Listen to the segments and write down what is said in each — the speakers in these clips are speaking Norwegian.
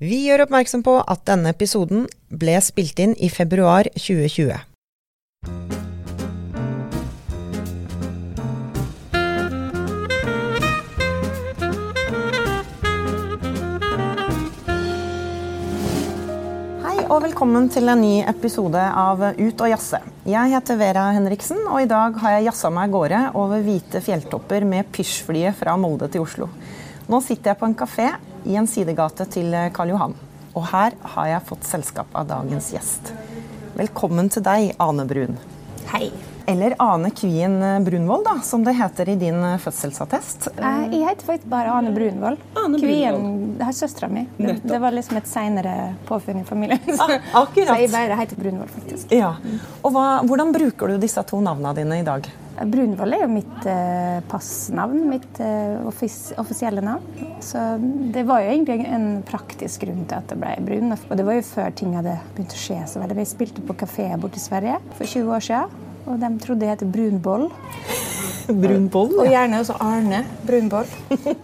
Vi gjør oppmerksom på at denne episoden ble spilt inn i februar 2020. Hei og velkommen til en ny episode av Ut og jazze. Jeg heter Vera Henriksen, og i dag har jeg jazza meg av gårde over hvite fjelltopper med pysjflyet fra Molde til Oslo. Nå sitter jeg på en kafé i en sidegate til Karl Johan. Og her har jeg fått selskap av dagens gjest. Velkommen til deg, Ane Brun. Hei. Eller Ane Kvien Brunvoll, da, som det heter i din fødselsattest. Eh, Jeg heter faktisk bare Ane Brunvoll. Ane Kvien det er søstera mi. Det, det var liksom et seinere påfunn i familien. Så, Ah, akkurat. så jeg bare heter Brunvoll, faktisk. Ja. Og hva, hvordan bruker du disse to navnene dine i dag? Brunvoll er jo mitt eh, passnavn, mitt eh, offis offisielle navn. Så det var jo egentlig en praktisk grunn til at det ble Brun. Og det var jo før ting hadde begynt å skje så veldig. Vi spilte på kafé borte i Sverige for 20 år siden. Og de trodde jeg het Brunboll. Brunvoll? Og gjerne også Arne Brunboll.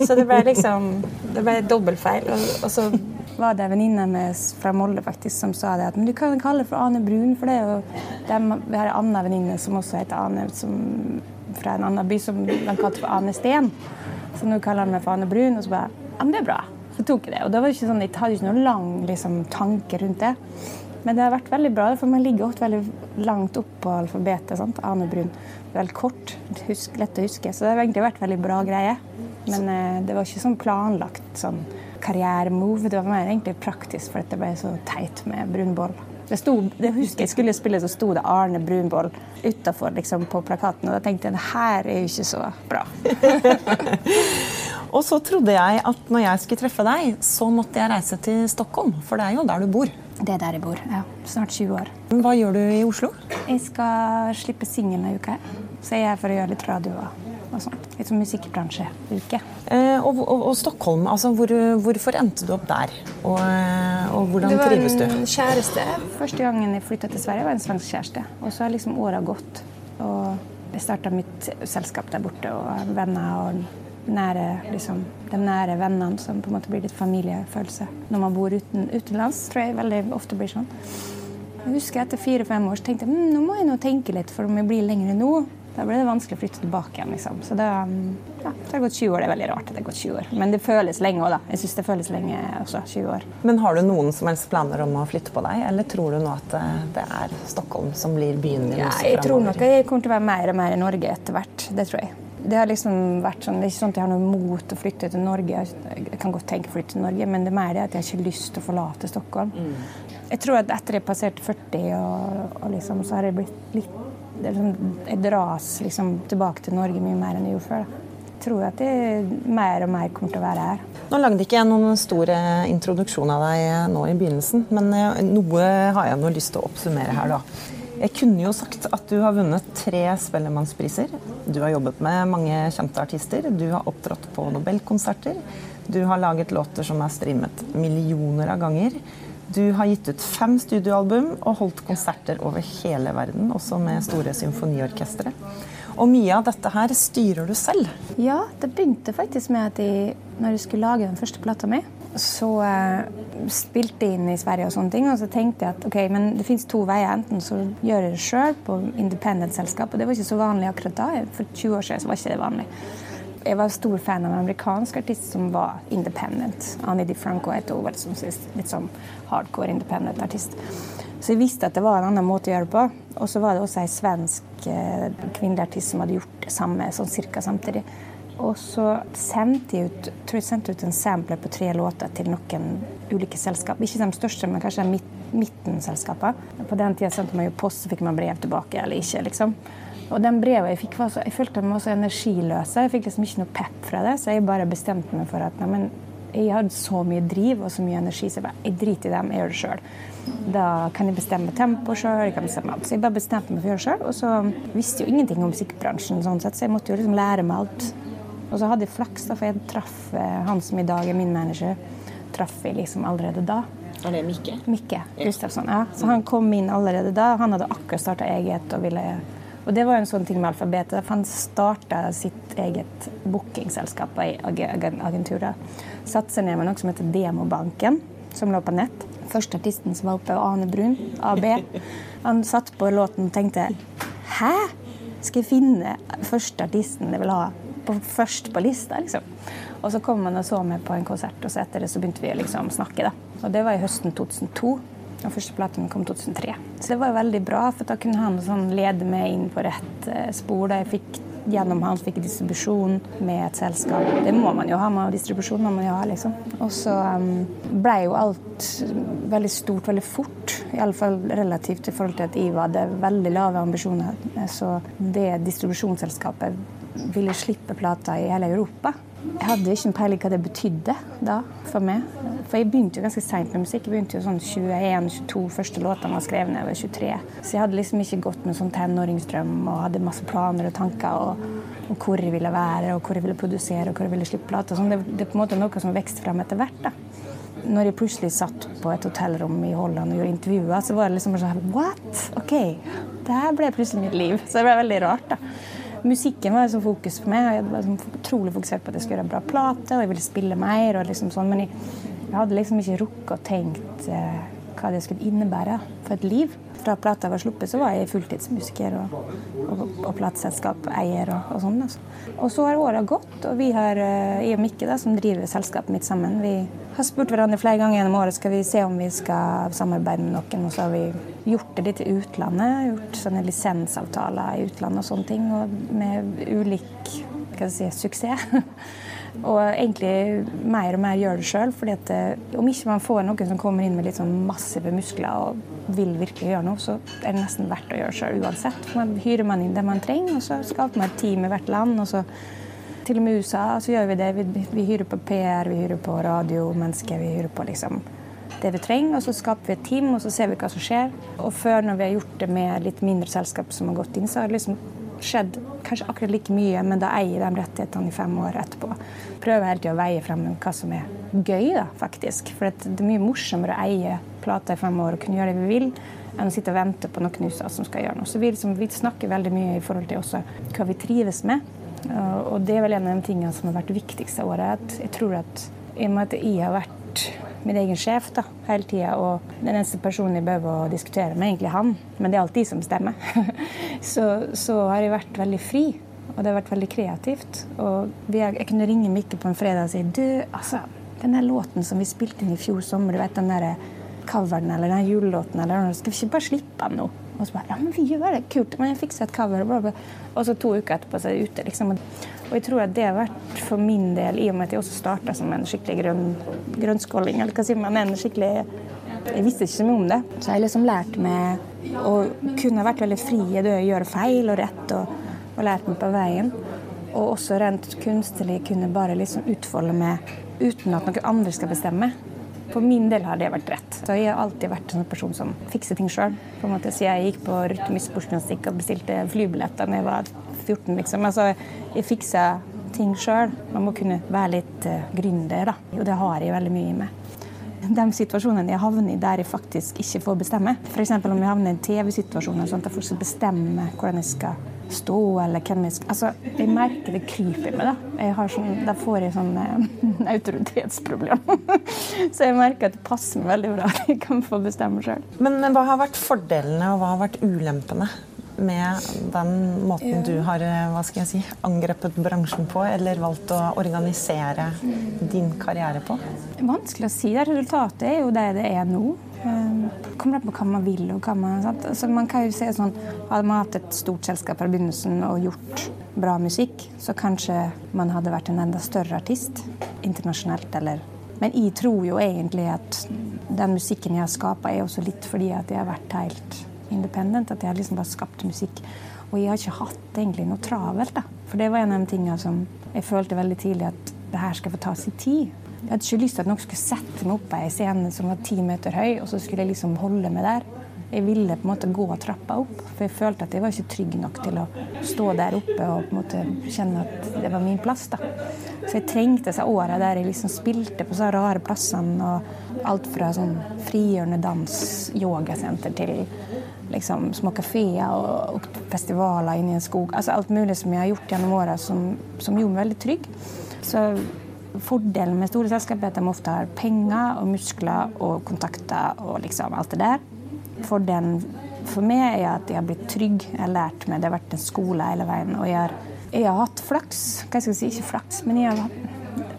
Så det ble liksom Det ble dobbeltfeil. Og, og så var det en venninne fra Molde faktisk som sa det at men du kan kalle det for Ane Brun, for det er jo dem, Vi har en annen venninne som også heter Ane, som, fra en annen by som de kalte for Ane Sten. Så nå kaller han meg for Ane Brun, og så bare Ja, men det er bra. Så tok jeg det. Og det var ikke sånn, jeg hadde ikke noen lang liksom, tanke rundt det. Men det har vært veldig bra, for man ligger ofte veldig langt opp på alfabetet. Sant? Ane Brun. Veldig kort, husk, lett å huske. Så det har egentlig vært veldig bra greie. Men eh, det var ikke sånn planlagt sånn karrieremove. Det var mer egentlig praktisk, for det ble så teit med brunboll. Det sto, det husker jeg skulle spille, så sto det Arne Brunboll utafor liksom, på plakaten. Og da tenkte jeg det her er jo ikke så bra. Og så trodde jeg at når jeg skulle treffe deg, så måtte jeg reise til Stockholm, for det er jo der du bor. Det er der jeg bor. Ja, snart 20 år. Hva gjør du i Oslo? Jeg skal slippe singelen en uke. Så jeg er her for å gjøre litt radio og sånt. Litt sånn musikkbransjeuke. Eh, og, og, og Stockholm, altså hvor, hvorfor endte du opp der? Og, og hvordan Det var trives du? en kjæreste. Første gangen jeg flytta til Sverige, var en svensk kjæreste. Og så har liksom åra gått. Og jeg starta mitt selskap der borte, og venner og nære, liksom, de nære vennene som på en måte blir litt familiefølelse når man bor uten, utenlands. tror jeg veldig ofte blir sånn. Jeg husker etter fire-fem år så tenkte jeg hm, nå må jeg nå tenke litt, for om jeg blir lenger nå, da ble det vanskelig å flytte tilbake igjen. liksom. Så det, ja, det har gått 20 år. Det er veldig rart at det har gått 20 år. Men det føles lenge òg, da. Jeg syns det føles lenge også. 20 år. Men har du noen som helst planer om å flytte på deg, eller tror du nå at eh, det er Stockholm som blir byen din? Ja, jeg tror nok jeg kommer til å være mer og mer i Norge etter hvert. Det tror jeg. Det har liksom vært sånn, det er ikke sånn at jeg har noe mot å flytte til Norge. Jeg kan godt tenke å flytte til Norge, men det er mer det at jeg har ikke lyst til å forlate Stockholm. Jeg tror at etter jeg passerte 40, og, og liksom, så har jeg blitt litt det Jeg dras liksom tilbake til Norge mye mer enn jeg gjorde før. Da. Tror at jeg mer og mer kommer til å være her. Nå lagde ikke jeg noen stor eh, introduksjon av deg eh, nå i begynnelsen, men eh, noe har jeg nå lyst til å oppsummere her, da. Jeg kunne jo sagt at du har vunnet tre Spellemannspriser. Du har jobbet med mange kjente artister. Du har opptrådt på Nobelkonserter. Du har laget låter som er streamet millioner av ganger. Du har gitt ut fem studioalbum og holdt konserter over hele verden, også med store symfoniorkestre. Og mye av dette her styrer du selv. Ja, det begynte faktisk med at jeg, når jeg skulle lage den første plata mi, så eh, spilte jeg inn i Sverige og sånne ting, og så tenkte jeg at ok, men det fins to veier. Enten så gjør jeg det sjøl på independent-selskap, og det var ikke så vanlig akkurat da. For 20 år siden så var ikke det vanlig. Jeg var stor fan av en amerikansk artist som var independent. Annie DiFranco het hun, som litt sånn hardcore independent artist. Så jeg visste at det var en annen måte å gjøre det på. Og så var det også ei svensk eh, kvinnelig artist som hadde gjort det samme sånn cirka samtidig. Og så sendte jeg ut, tror jeg sendte ut en sampler på tre låter til noen ulike selskap. Ikke de største, men kanskje midt, midtenselskapene. På den tida sendte man jo post, så fikk man brev tilbake eller ikke. liksom. Og den brevet jeg fikk, var så, jeg følte de var så energiløse. Jeg fikk liksom ikke noe pep fra det, så jeg bare bestemte meg for at nei, men jeg hadde så mye driv og så mye energi, så jeg bare jeg driter i dem, jeg gjør det sjøl. Da kan jeg bestemme tempo sjøl. Så jeg bare bestemte meg for å gjøre det sjøl. Og så visste jeg jo ingenting om musikkbransjen, sånn sett, så jeg måtte jo liksom lære meg alt. Og så hadde jeg flaks, da, for jeg traff eh, han som i dag er min manager, traff jeg liksom allerede da. Er det Mikke? Mikke Gustavsson, Ja. Så han kom inn allerede da. Han hadde akkurat starta eget og ville Og det var jo en sånn ting med alfabetet. Han starta sitt eget bookingselskap og agenturer. ag- agentur. Satte seg ned med noe som heter Demobanken. som lå på nett. Første artisten som var oppe, Ane Brun, AB. Han satt på låten og tenkte Hæ? Skal jeg finne første artisten jeg vil ha på, først på lista? liksom? Og så kom han og så meg på en konsert, og så etter det så begynte vi å liksom snakke. da. Og det var i høsten 2002. Den første platen kom 2003. Så det var veldig bra, for da kunne han sånn lede meg inn på rett eh, spor. da jeg fikk Gjennom han fikk distribusjon med et selskap. Det må man jo ha. med distribusjon må man jo ha, liksom. Og så um, ble jo alt veldig stort veldig fort. Iallfall relativt i forhold til at jeg hadde veldig lave ambisjoner. Så det distribusjonsselskapet ville slippe plata i hele Europa. Jeg hadde ikke en peiling hva det betydde da for meg. For jeg begynte jo ganske seint med musikk. Jeg begynte jo sånn 21-22. Første låtene var skrevet da jeg var 23. Så jeg hadde liksom ikke gått med sånn tenåringsdrøm og hadde masse planer og tanker og, og hvor jeg ville være og hvor jeg ville produsere og hvor jeg ville slippe plater. Sånn, det, det, er på en måte noe som vokste fram etter hvert. da. Når jeg plutselig satt på et hotellrom i Holland og gjorde intervjuer, så var det liksom sånn What? OK. Det her ble plutselig mitt liv. Så det ble veldig rart. da musikken var liksom fokus for meg. Jeg var liksom utrolig fokusert på at jeg skulle gjøre bra plate og jeg ville spille mer. Liksom sånn, men jeg, jeg, hadde liksom ikke rukket å tenke eh, hva det skulle innebære for et liv. Fra plata var sluppet, så var jeg fulltidsmusiker og, og, og plateselskapeier og, og sånn. Altså. Og så har åra gått, og vi har, eh, jeg og Mikke, da, som driver selskapet mitt sammen, vi har spurt hverandre flere ganger gjennom året skal vi se om vi skal samarbeide med noen. Og så har vi gjort det litt i utlandet. Gjort sånne lisensavtaler i utlandet og sånne ting. Og med ulik si, suksess. og egentlig mer og mer gjør det sjøl. For eh, om ikke man får noen som kommer inn med litt sånn massive muskler og vil virkelig gjøre noe, så er det nesten verdt å gjøre sjøl uansett. Man hyrer man inn det man trenger, og så skaper man et team i hvert land. og så til og med USA så gjør vi det. Vi, vi hyrer på PR, vi hyrer på radio, mennesker. vi hyrer på liksom det vi trenger. Og så skaper vi et team, og så ser vi hva som skjer. Og før, når vi har gjort det med litt mindre selskap som har gått inn, så har det liksom skjedd kanskje akkurat like mye, men da eier de rettighetene i fem år etterpå. Prøver hele tida å veie frem hva som er gøy, da, faktisk. For det er mye morsommere å eie plater i fem år og kunne gjøre det vi vil, enn å sitte og vente på noen USA som skal gjøre noe. Så vi, liksom, vi snakker veldig mye i forhold til også hva vi trives med. Og det er vel en av de tingene som har vært viktigste året. At jeg tror at i og med at jeg har vært min egen sjef da, hele tida, og den eneste personen jeg behøver å diskutere med, egentlig han, men det er alltid jeg som bestemmer, så, så, har jeg vært veldig fri. Og det har vært veldig kreativt. Og jeg kunne ringe Mikke på en fredag og si du, altså, den der låten som vi spilte inn i fjor sommer, du vet den der coveren eller den julelåten, eller skal vi ikke bare slippe den nå? Og så bare Ja, men vi gjør det. Kult. Men jeg fikser et cover. Bla, bla. Og så to uker etterpå så er det ute. liksom. Og jeg tror at det har vært for min del, i og med at jeg også starta som en skikkelig grønn, grønnskåling, eller hva sier man, en skikkelig Jeg visste ikke så mye om det. Så jeg liksom lært meg å kunne vært veldig fri i det å gjøre feil og rett, og, og lært meg på veien. Og også rent kunstnerlig kunne bare liksom utfolde meg uten at noen andre skal bestemme. For min del har det vært rett. Så jeg har alltid vært en person som fikser ting sjøl. jeg gikk på rytmisk sportsgymnastikk og bestilte flybilletter da jeg var 14. Liksom. Altså, jeg fiksa ting sjøl. Man må kunne være litt uh, gründer, da. Og det har jeg veldig mye i meg. De situasjonene jeg havner i der jeg faktisk ikke får bestemme. F.eks. om jeg havner i en TV-situasjon sånn at jeg får bestemme hvordan jeg skal stå, eller hvem jeg skal Altså, jeg merker det kryper i meg, da. Jeg sånn, da får jeg sånn eh, autoritetsproblem. så jeg merker at det passer meg veldig bra at jeg kan få bestemme sjøl. Men hva har vært fordelene, og hva har vært ulempene? med den måten ja. du har eh, hva skal jeg si, angrepet bransjen på, eller valgt å organisere din karriere på? Vanskelig å si. Resultatet er jo det det er nå. Eh, kommer an på hva man vil. og hva Man altså man kan jo se sånn, Hadde man hatt et stort selskap fra begynnelsen og gjort bra musikk, så kanskje man hadde vært en enda større artist internasjonalt. eller men jeg tror jo egentlig at den musikken jeg har skapa, er også litt fordi at jeg har vært helt independent. At jeg har liksom bare skapt musikk. Og jeg har ikke hatt egentlig noe travelt. da. For det var en av de tingene som jeg følte veldig tidlig at det her skal få ta sin tid. Jeg hadde ikke lyst til at noen skulle sette meg opp på ei scene som var ti meter høy, og så skulle jeg liksom holde meg der. Jeg ville på en måte gå trappa opp, for jeg følte at jeg var ikke trygg nok til å stå der oppe og på en måte kjenne at det var min plass. da. Så jeg trengte disse åra der jeg liksom spilte på så rare plassene. og Alt fra sånn frigjørende dans, yogasenter, til liksom små kafeer og, og, festivaler inni en skog. Altså alt mulig som jeg har gjort gjennom åra som, som gjorde meg veldig trygg. Så Fordelen med store selskaper er at de ofte har penger og muskler og kontakter og liksom alt det der. Fordelen for meg er at jeg har blitt trygg. Jeg har lært meg, Det har vært en skole hele veien. Og jeg har, jeg har hatt flaks. Hva skal jeg si? Ikke flaks, men jeg har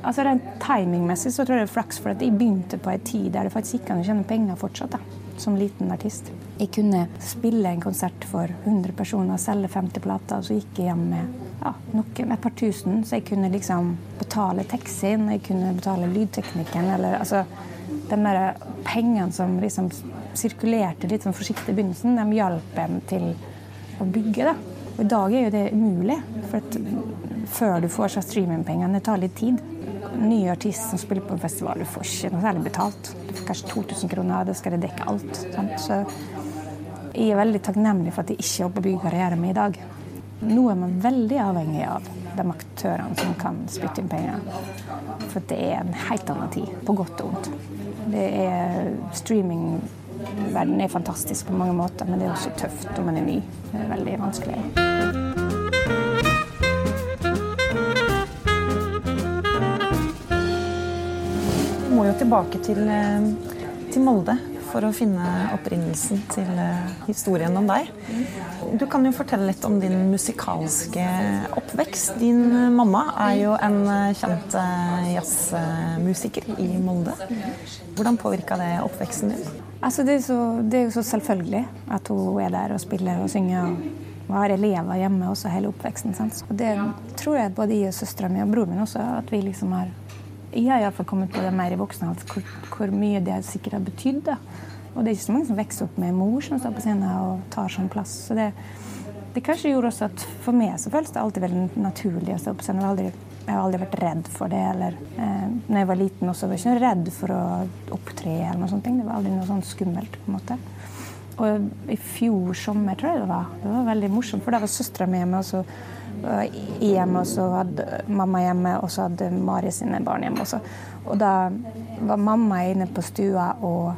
Altså Rent timingmessig så tror jeg det er flaks, for at jeg begynte på en tid der det faktisk ikke kan tjene penger fortsatt, da, som liten artist. Jeg kunne spille en konsert for 100 personer, selge 50 plater, og så gikk jeg hjem med ja, med et par tusen, så jeg kunne liksom betale taxien, jeg kunne betale lydteknikken, eller altså De der pengene som liksom sirkulerte litt sånn forsiktig i begynnelsen, de hjalp en til å bygge. da. Og I dag er jo det umulig, for at før du får streamingpengene, det tar litt tid. Nye artist som spiller på en festival, du får ikke noe særlig betalt. Du får kanskje 2000 kroner, da skal det dekke alt. Sant? Så jeg er veldig takknemlig for at jeg ikke jobber byggekarrieren min i dag. Nå er man veldig avhengig av de aktørene som kan spytte inn penger. For det er en helt annen tid, på godt og vondt. Det er streaming Verden er fantastisk på mange måter, men det er også tøft når man er ny. Det er veldig vanskelig. Vi må jo tilbake til, eh, til Molde for å finne opprinnelsen til eh, historien om deg. Du kan jo fortelle litt om din musikalske oppvekst. Din mamma er jo en eh, kjent jazzmusiker i Molde. Hvordan påvirka det oppveksten din? Altså, det, er så, det, er jo så selvfølgelig at hun er der og spiller og synger. Og har elever hjemme også hele oppveksten. Sant? Og det tror jeg både jeg og søstera mi og broren min også at vi liksom har Jeg har iallfall kommet på det mer i voksen alder hvor, hvor, mye det sikkert har betydd. Og det er ikke så mange som vokser opp med mor som står på scenen og tar sånn plass. Så det, det kanskje gjorde også at for meg så føles det alltid veldig naturlig å stå på scenen. Jeg har aldri jeg har aldri vært redd for det. Eller, eh, når jeg var liten også, var jeg ikke redd for å opptre. eller noe sånt. Det var aldri noe sånn skummelt. på en måte. Og i fjor sommer, tror jeg det var, det var veldig morsomt, for da var søstera mi hjemme. og så hjemme, og så hadde mamma hjemme, og så hadde Mari sine barn hjemme også. Og da var mamma inne på stua og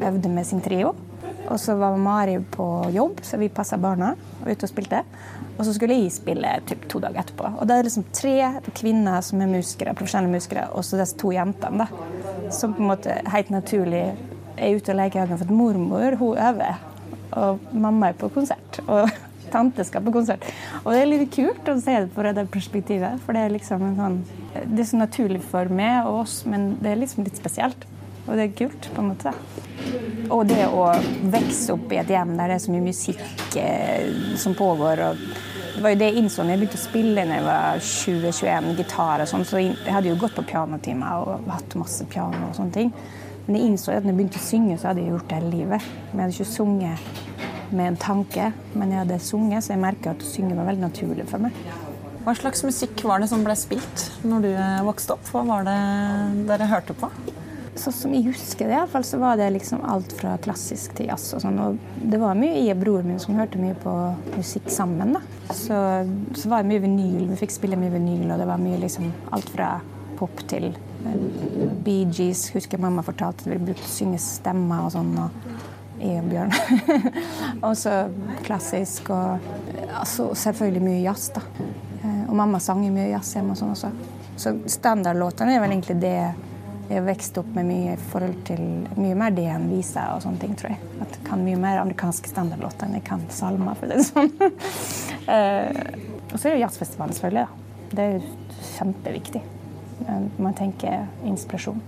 øvde med sin trio. Og så var Mari på jobb, så vi passa barna og ute og spilte. Og så skulle jeg spille typ, to dager etterpå. Og da er det liksom tre kvinner som er musikere, profesjonelle musikere, og så disse to jentene. da, Som på en måte helt naturlig er ute og leker i hagen. For at mormor hun øver, og mamma er på konsert. Og tante skal på konsert. Og det er litt kult å se det fra det perspektivet. For det er liksom en sånn Det er så naturlig for meg og oss, men det er liksom litt spesielt. Og det er kult, på en måte. Og det å vokse opp i et hjem der det er så mye musikk eh, som pågår. og det var jo det jeg innså når jeg begynte å spille da jeg var 20-21, gitar og sånn. Så jeg hadde jo gått på pianotimer og hatt masse piano og sånne ting. Men jeg innså at når jeg begynte å synge, så hadde jeg gjort det hele livet. Men jeg hadde ikke sunget med en tanke, men jeg hadde sunget, så jeg merka at å synge var veldig naturlig for meg. Hva slags musikk var det som ble spilt når du eh, vokste opp? Hva var det dere hørte på? sånn som jeg husker det, i fall, så var det liksom alt fra klassisk til jazz. og sånn. Og det var mye jeg og broren min som hørte mye på musikk sammen. da. Så, så var det mye vinyl. Vi fikk spille mye vinyl, og det var mye liksom alt fra pop til uh, Bee Gees. Husker mamma fortalte at vi brukte synge stemmer og sånn. og og Bjørn. og så klassisk og altså, selvfølgelig mye jazz, da. Uh, og mamma sang mye jazz hjemme og sånn også. Så standardlåtene er vel egentlig det jeg har vokst opp med mye forhold til mye mer det enn vise og sånne ting, tror jeg. At jeg kan mye mer amerikanske standardlåter enn jeg kan salmer, for det sånn. uh, og så er det jazzfestivalen, selvfølgelig. Da. Det er jo kjempeviktig man tenker inspirasjon.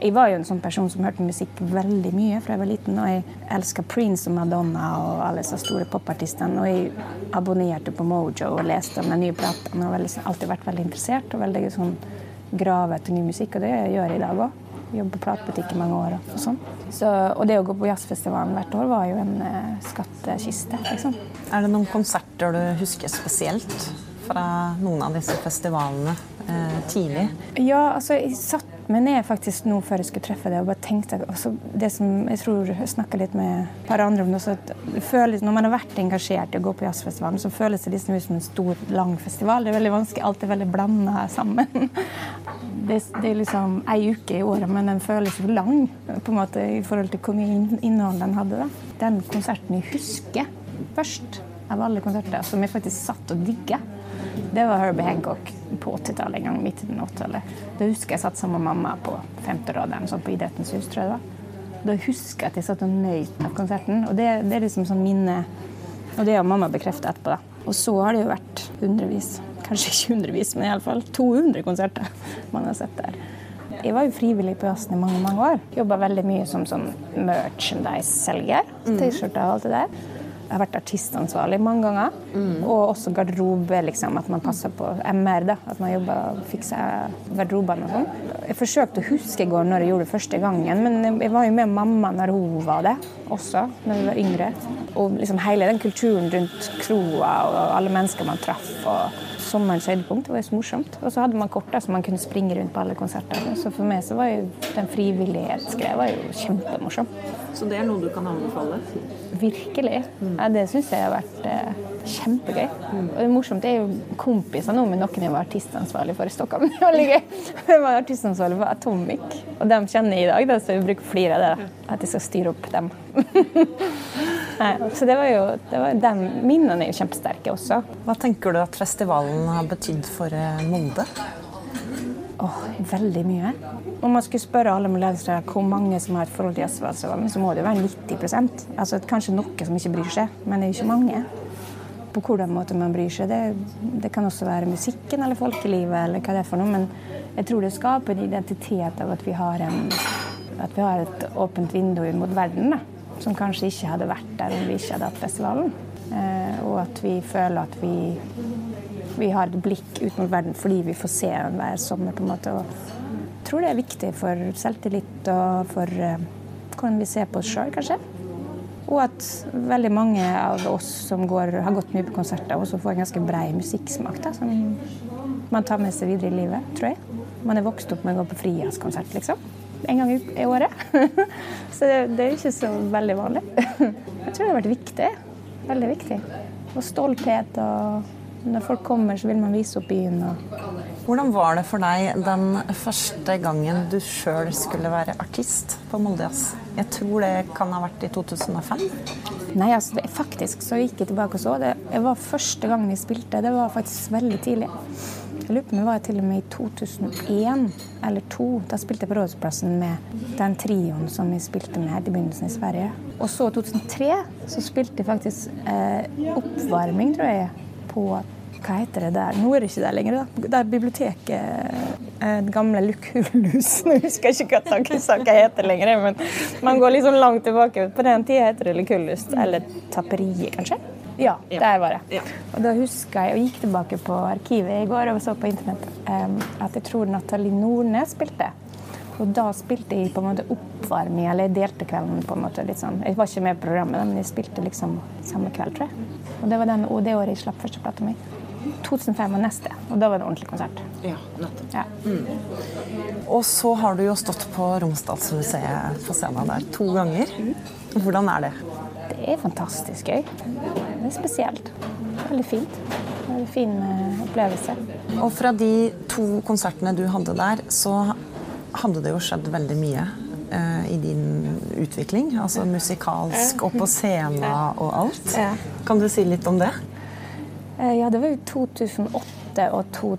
Jeg var jo en sånn person som hørte musikk veldig mye fra jeg var liten. Og jeg elska Prince og Madonna og alle disse store popartistene. Og jeg abonnerte på Mojo og leste om de nye platene og har alltid vært veldig interessert. og veldig sånn grave etter ny musikk, og det gjør jeg i dag òg. Jobber på platebutikk i mange år. Og sånn. Så, og det å gå på jazzfestivalen hvert år var jo en eh, skattkiste. Liksom. Er det noen konserter du husker spesielt fra noen av disse festivalene eh, tidlig? Ja, altså jeg satt meg er faktisk nå før jeg skulle treffe deg og bare tenkte også Det som jeg tror jeg snakka litt med et par andre om det, også, at føles, Når man har vært engasjert i å gå på jazzfestivalen, så føles det liksom som en stor, lang festival. Det er veldig vanskelig, alt er veldig blanda sammen. Det, det, er liksom ei uke i året, men den føles jo lang på en måte i forhold til hvor mye innhold den hadde. Da. Den konserten jeg husker først av alle konserter, som jeg faktisk satt og digga, det var Herbie Hancock på 80-tallet en gang. midt i 80-tallet. Da husker jeg satt sammen med mamma på femte rad sånn på Idrettens hus, tror jeg det var. Da husker jeg at jeg satt og nøt av konserten. Og det, det, er liksom sånn minne Og det har mamma bekreftet etterpå. da. Og så har det jo vært hundrevis, kanskje ikke hundrevis, men iallfall 200 konserter man har sett der. Jeg var jo frivillig på jazzen i mange mange år. Jobba veldig mye som sånn merchandise-selger. Mm. T-skjorter og alt det der. Har vært artistansvarlig mange ganger. Mm. Og også garderobe, liksom, at man passer på MR. da, At man jobber og fikser garderobene og sånn. Jeg forsøkte å huske i går når jeg gjorde det første gangen, men jeg var jo med mamma når hun var det også, når vi var yngre. Og liksom hele den kulturen rundt kroa og alle mennesker man traff. og sommerens høydepunkt. Det var jo så morsomt. Og så hadde man kort så man kunne springe rundt på alle konsertene. Så for meg så var jo den frivillighetsgreia jo kjempemorsom. Så det er noe du kan anbefale? Virkelig. Ja, det syns jeg har vært eh, kjempegøy. Mm. Og det morsomt er jo kompiser nå med noen jeg var artistansvarlig for i Stockholm. Det var gøy. Jeg var artistansvarlig for Atomic, og de kjenner jeg i dag, da, så jeg bruker flere av det. At jeg skal styre opp dem. Nei, så det var jo, det var, de minnene er jo kjempesterke også. Hva tenker du at festivalen har betydd for eh, Molde? Oh, veldig mye. Om man skulle spørre alle moldenser hvor mange som har et forhold til jazzfestivalen, så må det jo være 90% Altså Kanskje noen som ikke bryr seg, men det er jo ikke mange. På hvordan måte man bryr seg. Det, det, kan også være musikken eller folkelivet eller hva det er for noe, men jeg tror det skaper en identitet av at vi har, en, at vi har et åpent vindu mot verden. da som kanskje ikke hadde vært der om vi ikke hadde hatt festivalen. Eh, og at vi føler at vi, vi har et blikk ut mot verden fordi vi får se den hver sommer. på en måte. Og jeg tror det er viktig for selvtillit og for eh, hvordan vi ser på oss sjøl, kanskje. Og at veldig mange av oss som går, har gått mye på konserter, også får en ganske brei musikksmak da, som man tar med seg videre i livet, tror jeg. Man er vokst opp med å gå på frijazzkonsert, liksom en gang i året. Så det, er ikke så veldig vanlig. Jeg tror det har vært viktig. Veldig viktig. Og stolthet. og Når folk kommer, så vil man vise opp byen. Hvordan var det for deg den første gangen du sjøl skulle være artist på Molde Jazz? Jeg tror det kan ha vært i 2005? Nei, altså, det, faktisk så gikk jeg tilbake og så. Det, det var første gangen jeg spilte. Det var faktisk veldig tidlig. Jeg lurer på om det var til og med i 2001 eller 2002. Da spilte jeg på Rådhusplassen med den trioen som vi spilte med i begynnelsen i Sverige. Og så i 2003 så spilte jeg faktisk eh, oppvarming, tror jeg, på hva heter det der? Nå er det ikke der lenger. da. Det er biblioteket eh, Det gamle Lukulus. Nå husker jeg ikke hva takkesaka heter lenger, men man går liksom langt tilbake. På den tida heter det Lukulus. eller Tapperiet, kanskje. Ja, der var jeg Og da huska jeg, og gikk tilbake på arkivet i går og så på internett, at jeg tror Nathalie Nordnes spilte. Og da spilte jeg på en måte oppvarming, eller jeg delte kvelden på en måte litt sånn. Jeg var ikke med i programmet, men jeg spilte liksom samme kveld, tror jeg. Og det var den, og det året jeg slapp første plata mi. 2005 var neste, og da var det ordentlig konsert. Ja, nettopp. Ja. Mm. Og så har du jo stått på Romsdalsmuseet på scenen der to ganger. Hvordan er det? Det er fantastisk gøy. Det er spesielt. Veldig fint. Veldig fin eh, opplevelse. Og fra de to konsertene du hadde der, så hadde det jo skjedd veldig mye uh, i din utvikling. Altså musikalsk og på scenen og alt. Kan du si litt om det? Uh, ja, det var jo 2008 og to...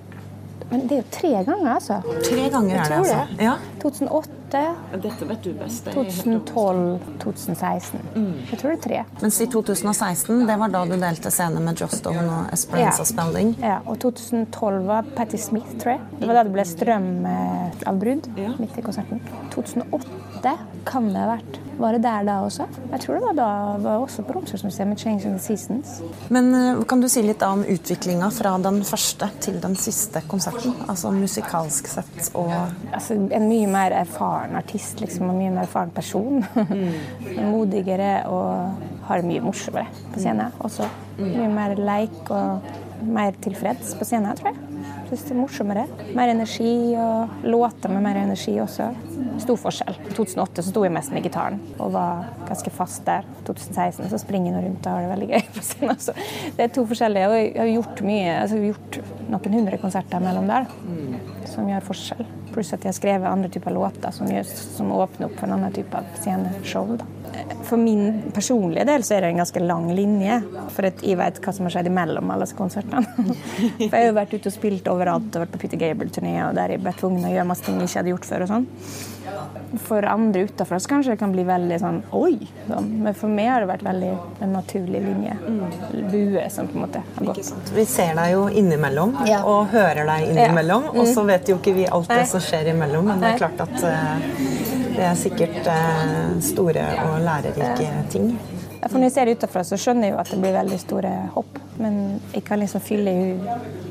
men det er jo tre ganger, altså. Tre ganger er det, altså. Ja. 2008 Dette vet du best. 2012, 2016. Mm. Jeg tror det er tre. Mens i 2016, det var da du delte scene med Joss Stone og Esperanza ja. Spelling? Ja, og 2012 var Patti Smith, tror jeg. Det var da det ble strømavbrudd ja. midt i konserten. 2008 kan det ha vært. Var det der da også? Jeg tror det var da var også på Romsdalsmuseet med 'Changing the Seasons'. Men uh, Kan du si litt om utviklinga fra den første til den siste konserten? Altså musikalsk sett og altså, En mye mer erfaren artist, liksom, og mye mer erfaren person. Mm. Modigere og har det mye morsommere på scenen også. Mye mer leik og mer tilfreds på scenen, tror jeg. Er morsommere. Mer energi og låter med mer energi også stor forskjell. I 2008 så sto jeg mest med gitaren og var ganske fast der. I 2016 så springer jeg rundt og har det veldig gøy på scenen. Så det er to forskjellige. Og jeg har gjort mye, altså gjort noen hundre konserter mellom der som gjør forskjell. Pluss at jeg har skrevet andre typer låter som, gjør, som åpner opp for en annen type sceneshow. Da. For min personlige del så er det en ganske lang linje. For jeg vet hva som har skjedd imellom alle disse konsertene. For jeg har jo vært ute og spilt overalt og vært på Peter Gable-turné og der jeg ble tvunget å gjøre masse ting jeg ikke hadde gjort før. og sånn. For andre utenfor så kanskje det kan bli veldig sånn oi. Sånn. Men for meg har det vært veldig en naturlig linje. Bue som på en måte har gått. Vi ser deg jo innimellom Ja. og hører deg innimellom, og så vet jo ikke vi alt det som skjer imellom, men det er klart at eh, det er sikkert eh, store og lærerike ting. Ja, for når jeg ser utenfra, så skjønner jeg jo at det blir veldig store hopp. Men jeg kan liksom fylle i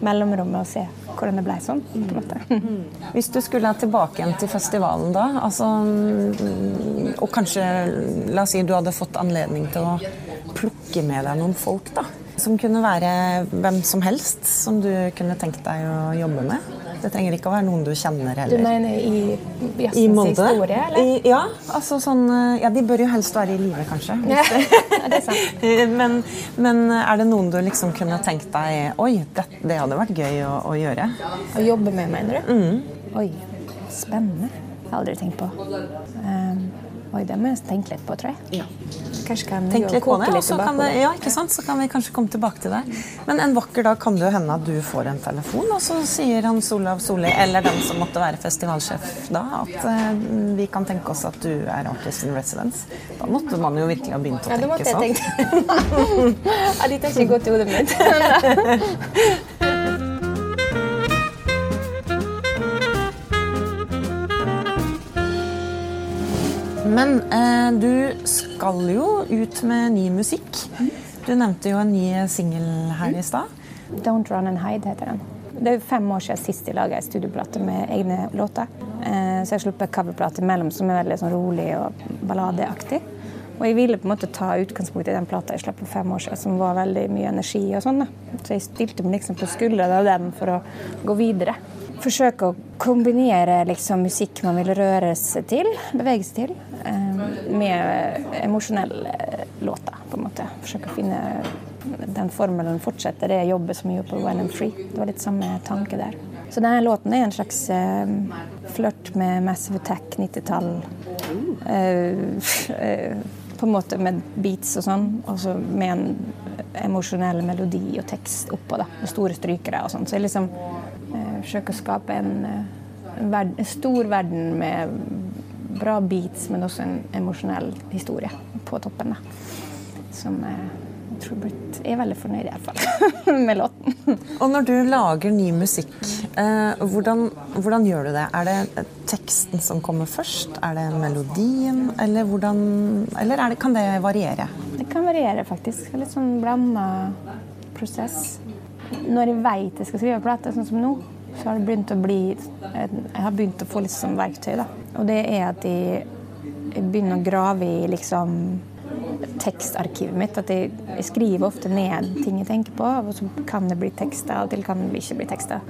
mellomrommet og se hvordan det ble sånn. på en måte. Hvis du skulle tilbake igjen til festivalen da, altså, mm, og kanskje la oss si du hadde fått anledning til å plukke med deg noen folk, da, som kunne være hvem som helst som du kunne tenkt deg å jobbe med. Det trenger ikke å være noen du kjenner heller. Du mener i jazzens historie, eller? I, ja, altså sånn eh, Ja, de bør jo helst være i live, kanskje. Ja, det er sant. Men, men er det noen du liksom kunne tenkt deg Oi, det, det hadde vært gøy å, å gjøre? Å jobbe med, mener du? Mm. Oi, spennende. Det har jeg aldri tenkt på. Um, oi, det må jeg tenke litt på, tror jeg. Kanskje kan Tenk litt på det, og så kan, det, ja, ikke sant? så kan vi kanskje komme tilbake til det. Men en vakker dag kan det jo hende at du får en telefon, og så sier Hans Olav Solli, eller den som måtte være festivalsjef da, at eh, vi kan tenke oss at du er artist in residence. Da måtte man jo virkelig ha begynt å tenke sånn. Ja, det måtte jeg sånn. tenkt. ja, Dit har ikke gått i hodet mitt. Men eh, du skal jo ut med ny musikk. Du nevnte jo en ny singel her i stad. Don't Run and Hide heter den. Det er fem år siden sist jeg laga ei studioplate med egne låter. Eh, Så jeg har sluppet coverplate imellom som er veldig sånn rolig og balladeaktig. Og jeg ville på en måte ta utgangspunkt i den plata jeg slapp for fem år siden, som var veldig mye energi og sånn. Så jeg stilte meg liksom på skuldrene av den for å gå videre. Forsøke å kombinere liksom musikk man vil røre seg til, bevege seg til, eh, med emosjonelle låter, på en måte. Forsøke å finne den formelen fortsetter det jeg jobber så mye på When and Free. Det var litt samme tanke der. Så denne låten er en slags eh, flørt med Massive Attack, 90-tall. Eh, eh, på en måte med beats og sånn, og så med en emosjonell melodi og tekst oppå. da, Med store strykere og sånn. Så jeg liksom forsøker å skape en, eh, en, stor verden med bra beats, men også en emosjonell historie på toppen. da. Som eh, jeg tror blitt, er veldig fornøyd i hvert fall med låten. Og når du lager ny musikk, eh, hvordan, hvordan gjør du det? Er det teksten som kommer først? Er det melodien? Eller, hvordan, eller er det, kan det variere? Det kan variere, faktisk. Litt sånn blanda prosess. Når jeg veit jeg skal skrive plate, sånn som nå, så har det begynt å bli Jeg har begynt å få litt sånn verktøy, da. Og det er at jeg, begynner å grave i liksom tekstarkivet mitt. At jeg, jeg skriver ofte ned ting jeg tenker på, og så kan det bli tekster, og til kan det ikke bli tekster.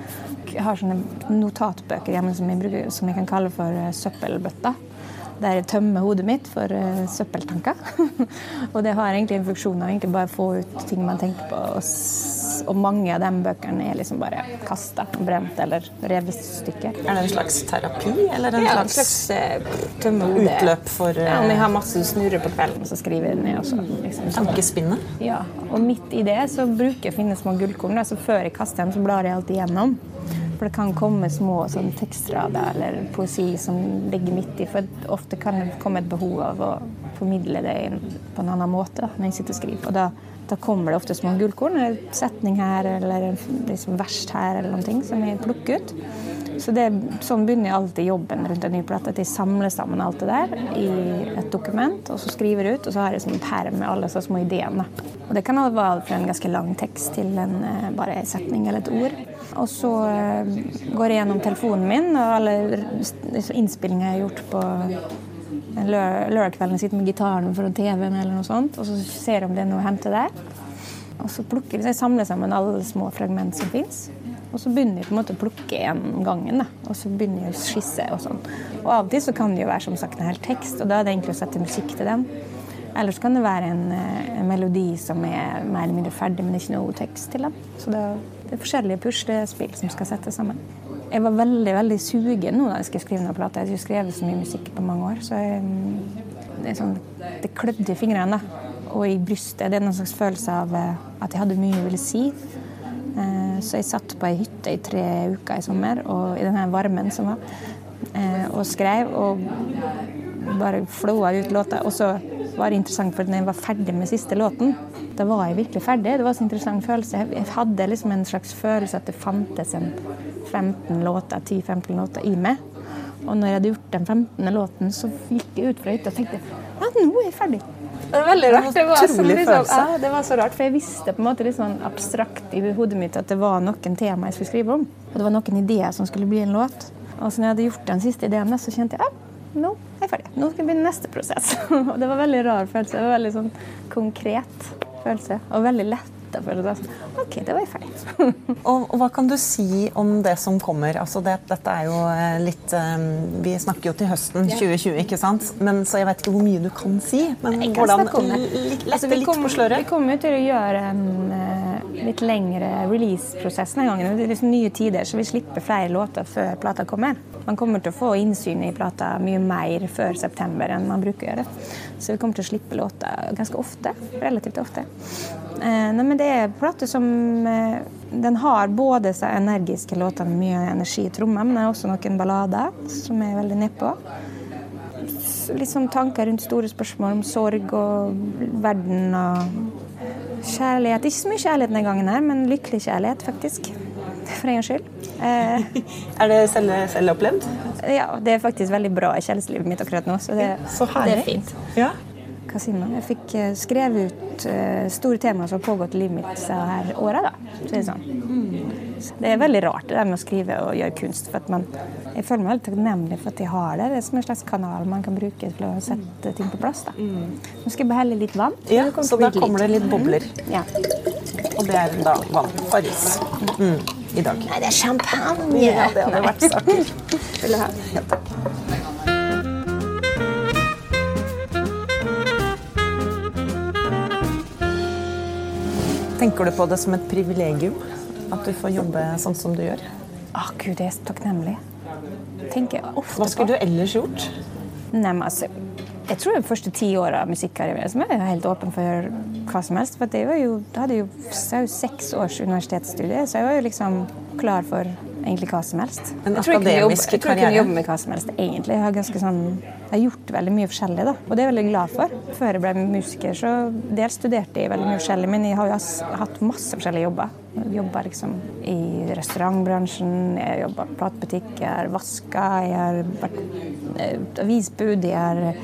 Jeg har sånne notatbøker hjemme som jeg, bruker, som jeg kan kalle for eh, søppelbøtta. Der jeg tømmer hodet mitt for eh, søppeltanker. og det har egentlig en funksjon av egentlig bare å få ut ting man tenker på. Og, s- og mange av de bøkene er liksom bare kasta, brent eller revet i stykker. Er det en slags terapi, eller en Ja, slags, slags eh, utløp for Ja, Om jeg eh, har masse snurrer på kvelden, så skriver jeg det ned. også. liksom, tankespinnet? Ja, og midt i det så bruker jeg å finne små gullkorn. Så før jeg kaster dem, så blar jeg alltid gjennom. For det kan komme små sånn, tekstrader eller poesi som ligger midt i. For ofte kan det komme et behov av å formidle det på en annen måte når jeg sitter og skriver. Og da, da kommer det ofte små gullkorn, en setning her eller en liksom, vers her eller noe som jeg plukker ut. Så det, Sånn begynner jeg alltid jobben rundt en ny plate. At jeg samler sammen alt det der i et dokument, og så skriver jeg ut. Og så har jeg en perm med alle så små ideene. Og Det kan være fra en ganske lang tekst til en, eh, bare en setning eller et ord. Og så eh, går jeg gjennom telefonen min og alle innspillinger jeg har gjort på en lø- lørdagskvelden. Sitter med gitaren foran TV-en eller noe sånt, og så ser jeg om det er noe å hente der. Og så plukker jeg, samler sammen alle små fragment som fins. Og så begynner jeg på en måte å plukke en gangen. Da. Og så begynner jeg å skisse. Og sånn. Og av og til så kan det jo være som sagt en hel tekst, og da er det egentlig å sette musikk til den. Ellers kan det være en, eh, en melodi som er mer eller mindre ferdig, men det er ikke noe tekst til den. Så det, det er forskjellige puslespill som skal settes sammen. Jeg var veldig veldig sugen nå da jeg skulle skrive noen plate. Jeg har ikke skrevet så mye musikk på mange år, så jeg, det, sånn, det klødde i fingrene da. og i brystet. Det er en slags følelse av eh, at jeg hadde mye jeg ville si. Eh, så jeg satt på ei hytte i tre uker i sommer, og i denne varmen som var, eh, og skrev og bare flåa ut låta. Og så var interessant, for når jeg var ferdig med siste låten, da var jeg virkelig ferdig. Det var en interessant følelse. Jeg hadde liksom en slags følelse at det fantes en 15 låter, 10-15 låter i meg. Og når jeg hadde gjort den 15. låten, så gikk jeg ut fra hytta og tenkte ja, nå er jeg ferdig. Det var veldig rart. Det var, som, liksom, ja, det var så rart, for jeg visste på en måte litt sånn abstrakt i hodet mitt at det var noen tema jeg skulle skrive om. Og det var noen ideer som skulle bli en låt. Og så når jeg hadde gjort den siste ideen, så kjente jeg ja, nå er jeg ferdig. Nå skal jeg begynne neste prosess. Og det var veldig rar følelse. Det var veldig sånn konkret følelse. Og veldig lett sånn OK, det var jeg ferdig. og, og, hva kan du si om det som kommer? Altså det, dette er jo eh, litt um, Vi snakker jo til høsten 2020, ikke sant? Men, så jeg vet ikke hvor mye du kan si. Men jeg hvordan lette. Litt, altså, litt kom, på sløret? Vi kommer til å gjøre en uh, litt lengre release-prosess denne gangen. Det er liksom nye tider, så vi slipper flere låter før plata kommer. Man kommer til å få innsyn i plata mye mer før september enn man bruker å gjøre. Så vi kommer til å slippe låter ganske ofte. Relativt ofte. Eh, nei, men det er plate som eh, Den har både så energiske låter med mye energi i tromma, men det er også noen ballader som er veldig nedpå. Litt sånn tanker rundt store spørsmål om sorg og verden og kjærlighet. Ikke så mye kjærlighet denne gangen, her, men lykkelig kjærlighet, faktisk. For en gangs skyld. Eh, er det selv, opplevd? Ja, det er faktisk veldig bra i kjærlighetslivet mitt akkurat nå, så det, så det er fint. Ja hva sier man? Jeg fikk eh, skrevet ut uh, store temaer som har pågått i livet mitt disse her åra. Det, sånn. det er veldig rart det der med å skrive og gjøre kunst. for man, Jeg føler meg veldig takknemlig for at jeg har det. Det er som en slags kanal man kan bruke til å sette ting på plass. Da. Nå skal jeg bare helle litt vann. Ja, Så da kommer det litt bobler. Ja. Og det er da vann. Farris. Mm. I dag. Nei, det er champagne! Ja, det hadde vært saker. Vil du ha? Ja, takk. Tenker du på det som et privilegium at du får jobbe sånn som du gjør? Å gud, jeg er så takknemlig. Tenker jeg ofte Hva skulle på. du ellers gjort? Nei, men altså, jeg tror de første ti åra av musikkarrieren så er jeg helt åpen for hva som helst. For jeg var jo, hadde jo, jeg jo seks års universitetsstudie, så jeg var jo liksom klar for egentlig hva som helst. En jeg tror jeg, jobbe, jeg tror jeg kunne jobbe med hva som helst, egentlig. Jeg har, sånn, jeg har gjort veldig mye forskjellig, da. og det er jeg veldig glad for. Før jeg ble musiker, så dels studerte jeg veldig mye forskjellig, men jeg har jo hatt masse forskjellige jobber. Jobba liksom i restaurantbransjen, jeg har jobba i platebutikk, jeg har vaska, jeg har vært eh, avisbud, jeg har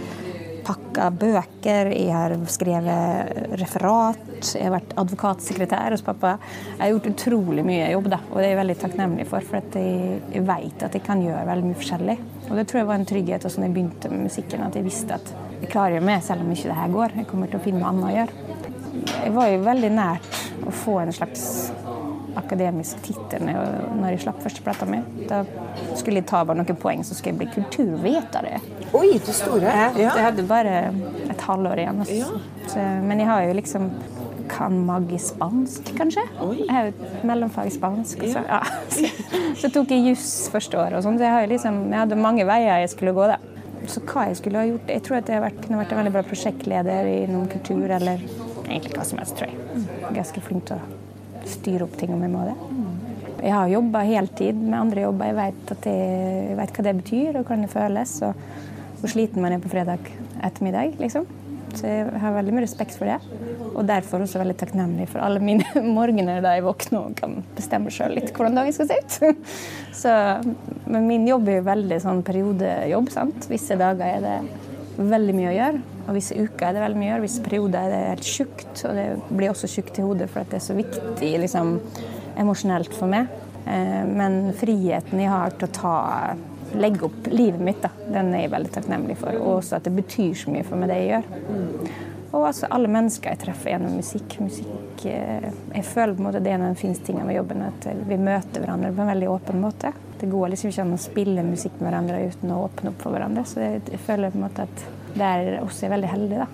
pakka bøker, jeg har skrevet referat, jeg har vært advokatsekretær hos pappa. Jeg har gjort utrolig mye jobb, da, og det er jeg veldig takknemlig for. For jeg, jeg vet at jeg kan gjøre veldig mye forskjellig. Og det tror jeg var en trygghet også når jeg begynte med musikken, at jeg visste at jeg klarer meg selv om ikke det her går. Jeg kommer til å finne noe annet å gjøre. Jeg var jo veldig nært å få en slags akademisk tittel når jeg slapp første plata mi. Da skulle jeg ta bare noen poeng, så skulle jeg bli kulturviter. Oi, du store. Ja, Jeg hadde bare et halvår igjen. Ja. Så, men jeg har jo liksom kan magi spansk, kanskje. Oi. Jeg har jo et mellomfag i spansk. Så, ja. så, så, tok jeg juss første året, og sånn, så jeg, liksom, jeg, hadde mange veier jeg skulle gå. da. Så hva jeg skulle ha gjort Jeg tror at jeg vært, kunne vært en veldig bra prosjektleder i noen kultur, eller egentlig hva som helst, tror jeg. Ganske flink til å styre opp ting om jeg må det. Jeg har jobba heltid med andre jobber. Jeg vet, det, jeg vet, hva det betyr og hvordan det føles. Og hvor sliten man er på fredag ettermiddag. liksom. Så jeg har veldig mye respekt for det. Og derfor også veldig takknemlig for alle mine morgener da jeg våkner og kan bestemme sjøl litt hvordan dagen skal se ut. Så, men min jobb er jo veldig sånn periodejobb. sant? Visse dager er det veldig mye å gjøre. Og visse uker er det veldig mye å gjøre, visse perioder er det helt tjukt. Og det blir også tjukt i hodet for at det er så viktig liksom, emosjonelt for meg. Eh, men friheten jeg har til å ta, legge opp livet mitt, da, den er jeg veldig takknemlig for. Og også at det betyr så mye for meg, det jeg gjør. Og altså alle mennesker jeg treffer gjennom musikk. musikk eh, jeg føler på en måte det er en av de fineste tingene med jobben, at vi møter hverandre på en veldig åpen måte. Det går liksom ikke an å spille musikk med hverandre uten å åpne opp for hverandre. Så jeg føler på en måte at der også er veldig heldig. da.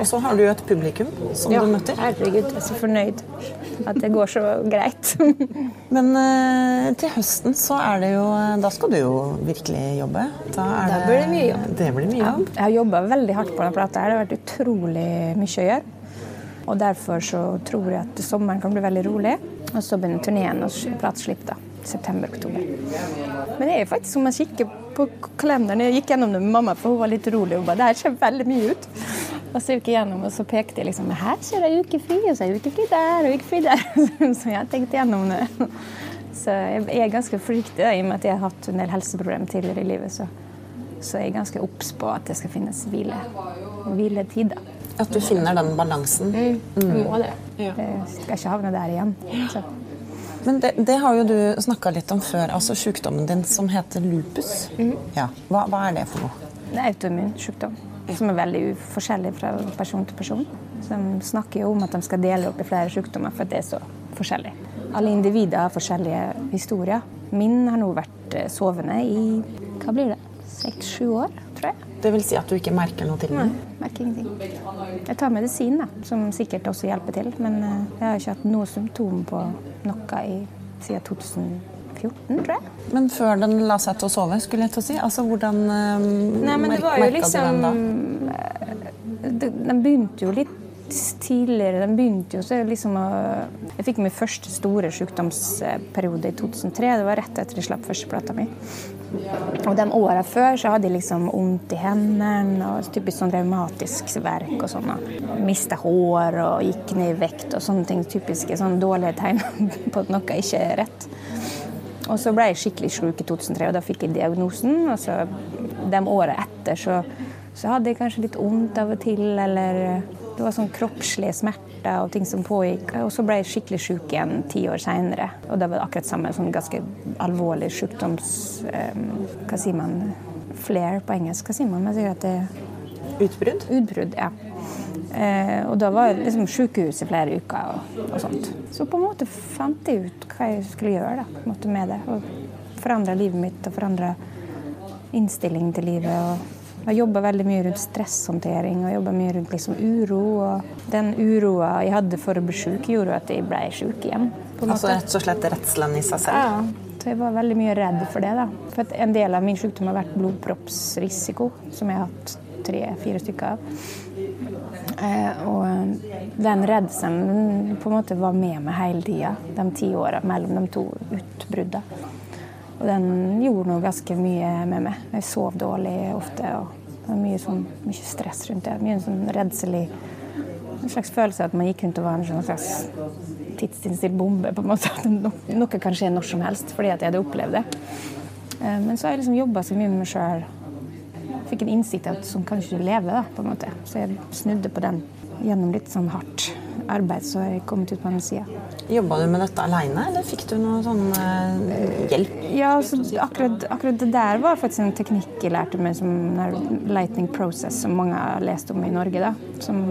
Og så har du jo et publikum som Ja, du møter. herregud, jeg er så fornøyd at det går så greit. Men eh, til høsten så er det jo Da skal du jo virkelig jobbe. Da, Da blir det mye jobb. Det blir mye jobb. Jeg har jobba veldig hardt på denne plata. Det har vært utrolig mye å gjøre. Og derfor så tror jeg at sommeren kan bli veldig rolig. Og så begynner turneen og plateslipp da. September-oktober. Men det er faktisk som man kikker på kalenderen. Jeg gikk gjennom det med mamma, for hun var litt urolig. Hun bare, det her ser veldig mye ut. Og så gikk jeg gjennom, og så pekte jeg liksom Her ser jeg ukefri, og så er ukefri der, og ukefri der. Så jeg tenkte gjennom det. Så jeg er ganske forsiktig, da, i og med at jeg har hatt en del helseproblemer tidligere i livet. Så, så jeg er ganske obs på at det skal finnes hvile, hviletid. da. At du finner den balansen. Må det. Jeg skal ikke havne der igjen. Så. Men det, det har jo du snakka litt om før, altså sykdommen din som heter lupus. Ja. Hva, hva er det for noe? Det er autoimmun sykdom som er veldig forskjellig fra person til person. Så de snakker jo om at de skal dele opp i flere sykdommer for at det er så forskjellig. Alle individer har forskjellige historier. Min har nå vært eh, sovende i hva blir det, seks-sju år, tror jeg. Det vil si at du ikke merker noe til den? Merker ingenting. Jeg tar medisin, da, som sikkert også hjelper til. Men eh, jeg har ikke hatt noe symptom på noe i, siden 2014, tror jeg. Men før den la seg til å sove, skulle jeg til å si. Altså, hvordan um, Nei, men det var jo liksom eh, Den begynte jo litt tidligere. Den begynte jo så liksom å Jeg fikk min første store sykdomsperiode i 2003. Det var rett etter jeg slapp førsteplata mi. Og de åra før så hadde jeg liksom vondt i hendene og typisk sånn revmatisk verk og sånn. Mista hår og gikk ned i vekt og sånne ting. Typiske sånn dårlige tegn på at noe ikke er rett. Og så ble jeg skikkelig sjuk i 2003, og da fikk jeg diagnosen. Og så de åra etter så, så hadde jeg kanskje litt vondt av og til, eller det var sånn kroppslige smerter og ting som pågikk. Og så ble jeg skikkelig syk igjen ti år seinere. Og da var det akkurat samme sånn ganske alvorlig sykdoms... Um, hva sier man? Flair på engelsk. Hva sier man? Man sier at det Utbrudd? Utbrudd, ja. Eh, og da var jeg liksom sykehus i flere uker og, og sånt. Så på en måte fant jeg ut hva jeg skulle gjøre da, på en måte med det. Og forandra livet mitt og forandra innstillingen til livet. Og jeg jobba veldig mye rundt stresshåndtering og jobba mye rundt liksom uro. Og den uroa jeg hadde for å bli syk, gjorde at jeg ble syk igjen. Altså rett og slett redselen i seg selv? Ja, så jeg var veldig mye redd for det. da. For En del av min sykdom har vært blodproppsrisiko, som jeg har hatt tre-fire stykker av. Eh, og den redselen på en måte var med meg hele tida, de ti åra mellom de to utbruddene. Og den gjorde noe ganske mye med meg. Jeg sov dårlig ofte. og det var mye, sånn, mye stress rundt det. Mye sånn redsel i En slags følelse at man gikk rundt og var en sånn slags tidsinnstilt bombe. på en måte. At no- Noe kan skje når som helst fordi at jeg hadde opplevd det. Eh, Men så har jeg liksom jobba så mye med meg sjøl. Fikk en innsikt i at sånn kan ikke leve, da, på en måte. Så jeg snudde på den. Gjennom litt sånn hardt arbeid så har jeg kommet ut på den sida. Jobba du med dette aleine, eller fikk du noe sånn eh, hjelp? Ja, altså, akkurat, akkurat det der var faktisk en teknikk jeg lærte meg som lightning process, som mange har lest om i Norge. da. Som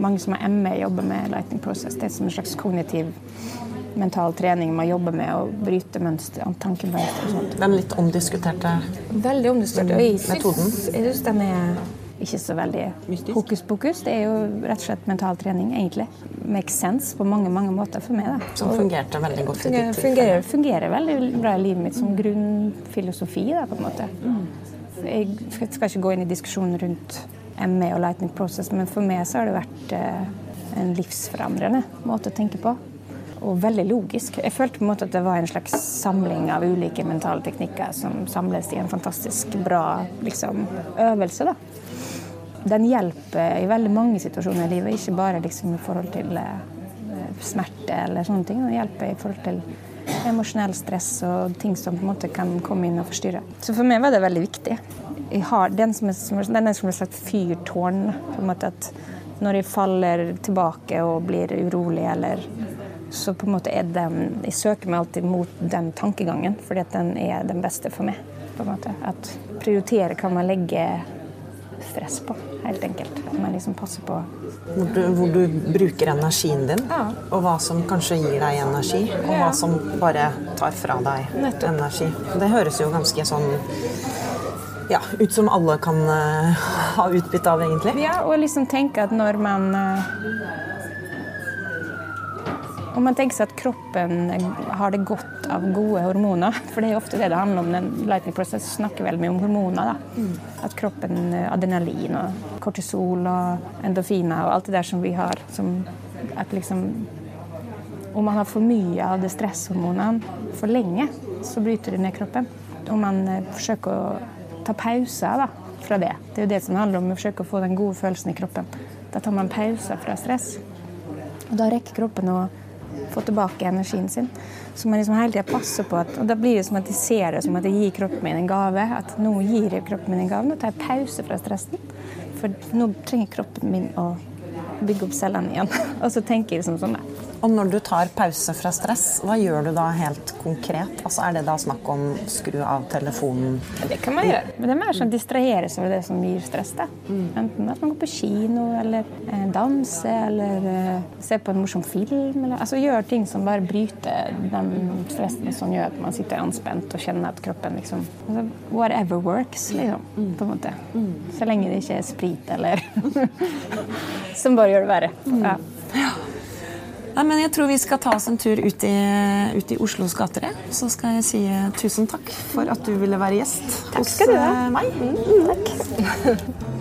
mange som har ME, jobber med lightning process. Det er som en slags kognitiv mental trening man jobber med å bryte mønster, tankemønster og sånt. Den litt omdiskuterte Veldig omdiskutert. Og Metoden. jeg syns den er ikke så veldig Mystisk. hokus pokus. Det er jo rett og slett mental trening, egentlig. Makes sense på mange mange måter for meg. da. som fungerte veldig godt i ditt tilfelle? fungerer, fungerer veldig bra i livet mitt som grunnfilosofi, da, på en måte. Jeg skal ikke gå inn i diskusjonen rundt ME og Lightning Process, men for meg så har det vært eh, en livsforandrende måte å tenke på. Og veldig logisk. Jeg følte på en måte at det var en slags samling av ulike mentale teknikker som samles i en fantastisk bra liksom, øvelse. da. Den hjelper i veldig mange situasjoner i livet, ikke bare liksom i forhold til eh, smerte eller sånne ting. Den hjelper i forhold til emosjonell stress og ting som på en måte kan komme inn og forstyrre. Så for meg var det veldig viktig. Jeg har den som er, som er- den er som et slags fyrtårn. på en måte at Når jeg faller tilbake og blir urolig, eller så på en måte er den Jeg søker meg alltid mot den tankegangen, fordi at den er den beste for meg. på en måte. At prioritere kan man legge stress på, helt enkelt. At man liksom passer på Hvor du, hvor du bruker energien din, Ja. og hva som kanskje gir deg energi, og hva som bare tar fra deg Nettopp. energi. Det høres jo ganske sånn ja, ut som alle kan uh, ha utbytte av, egentlig. Ja, og liksom tenke at når man uh, Om man tenker seg at kroppen har det godt av gode hormoner, for det er jo ofte det det handler om. Den lightning process snakker veldig mye om hormoner. da. Mm. At kroppen, adrenalin og kortisol og endorfiner og alt det der som vi har som at liksom Om man har for mye av det stresshormonene for lenge, så bryter det ned kroppen. Om man forsøker å ta pauser da, fra det. Det er jo det som handler om å forsøke å få den gode følelsen i kroppen. Da tar man pauser fra stress. Og da rekker kroppen å få tilbake energien sin. Så man liksom hele tida passer på at Og da blir det som at de ser det som at jeg gir kroppen min en gave. At nå gir jeg kroppen min en gave. Nå tar jeg pause fra stressen. For nå trenger kroppen min å bygge opp cellene igjen. Og så tenker jeg liksom sånn. Og når du tar pause fra stress, hva gjør du da helt konkret? Altså Er det da snakk om skru av telefonen? Det kan man gjøre. Men det er mer sånn distrahere seg ved det som gir stress. Da. Mm. Enten at man går på kino, eller eh, danse, eller eh, se på en morsom film. Eller, altså gjøre ting som bare bryter den stressen som gjør at man sitter anspent og kjenner at kroppen liksom altså, Whatever works, liksom. Mm. På en måte. Mm. Så lenge det ikke er sprit eller Som bare gjør det verre. Ja. Nei, men Jeg tror vi skal ta oss en tur ut i, ut i Oslos gater. Så skal jeg si tusen takk for at du ville være gjest takk hos meg. Mm, takk.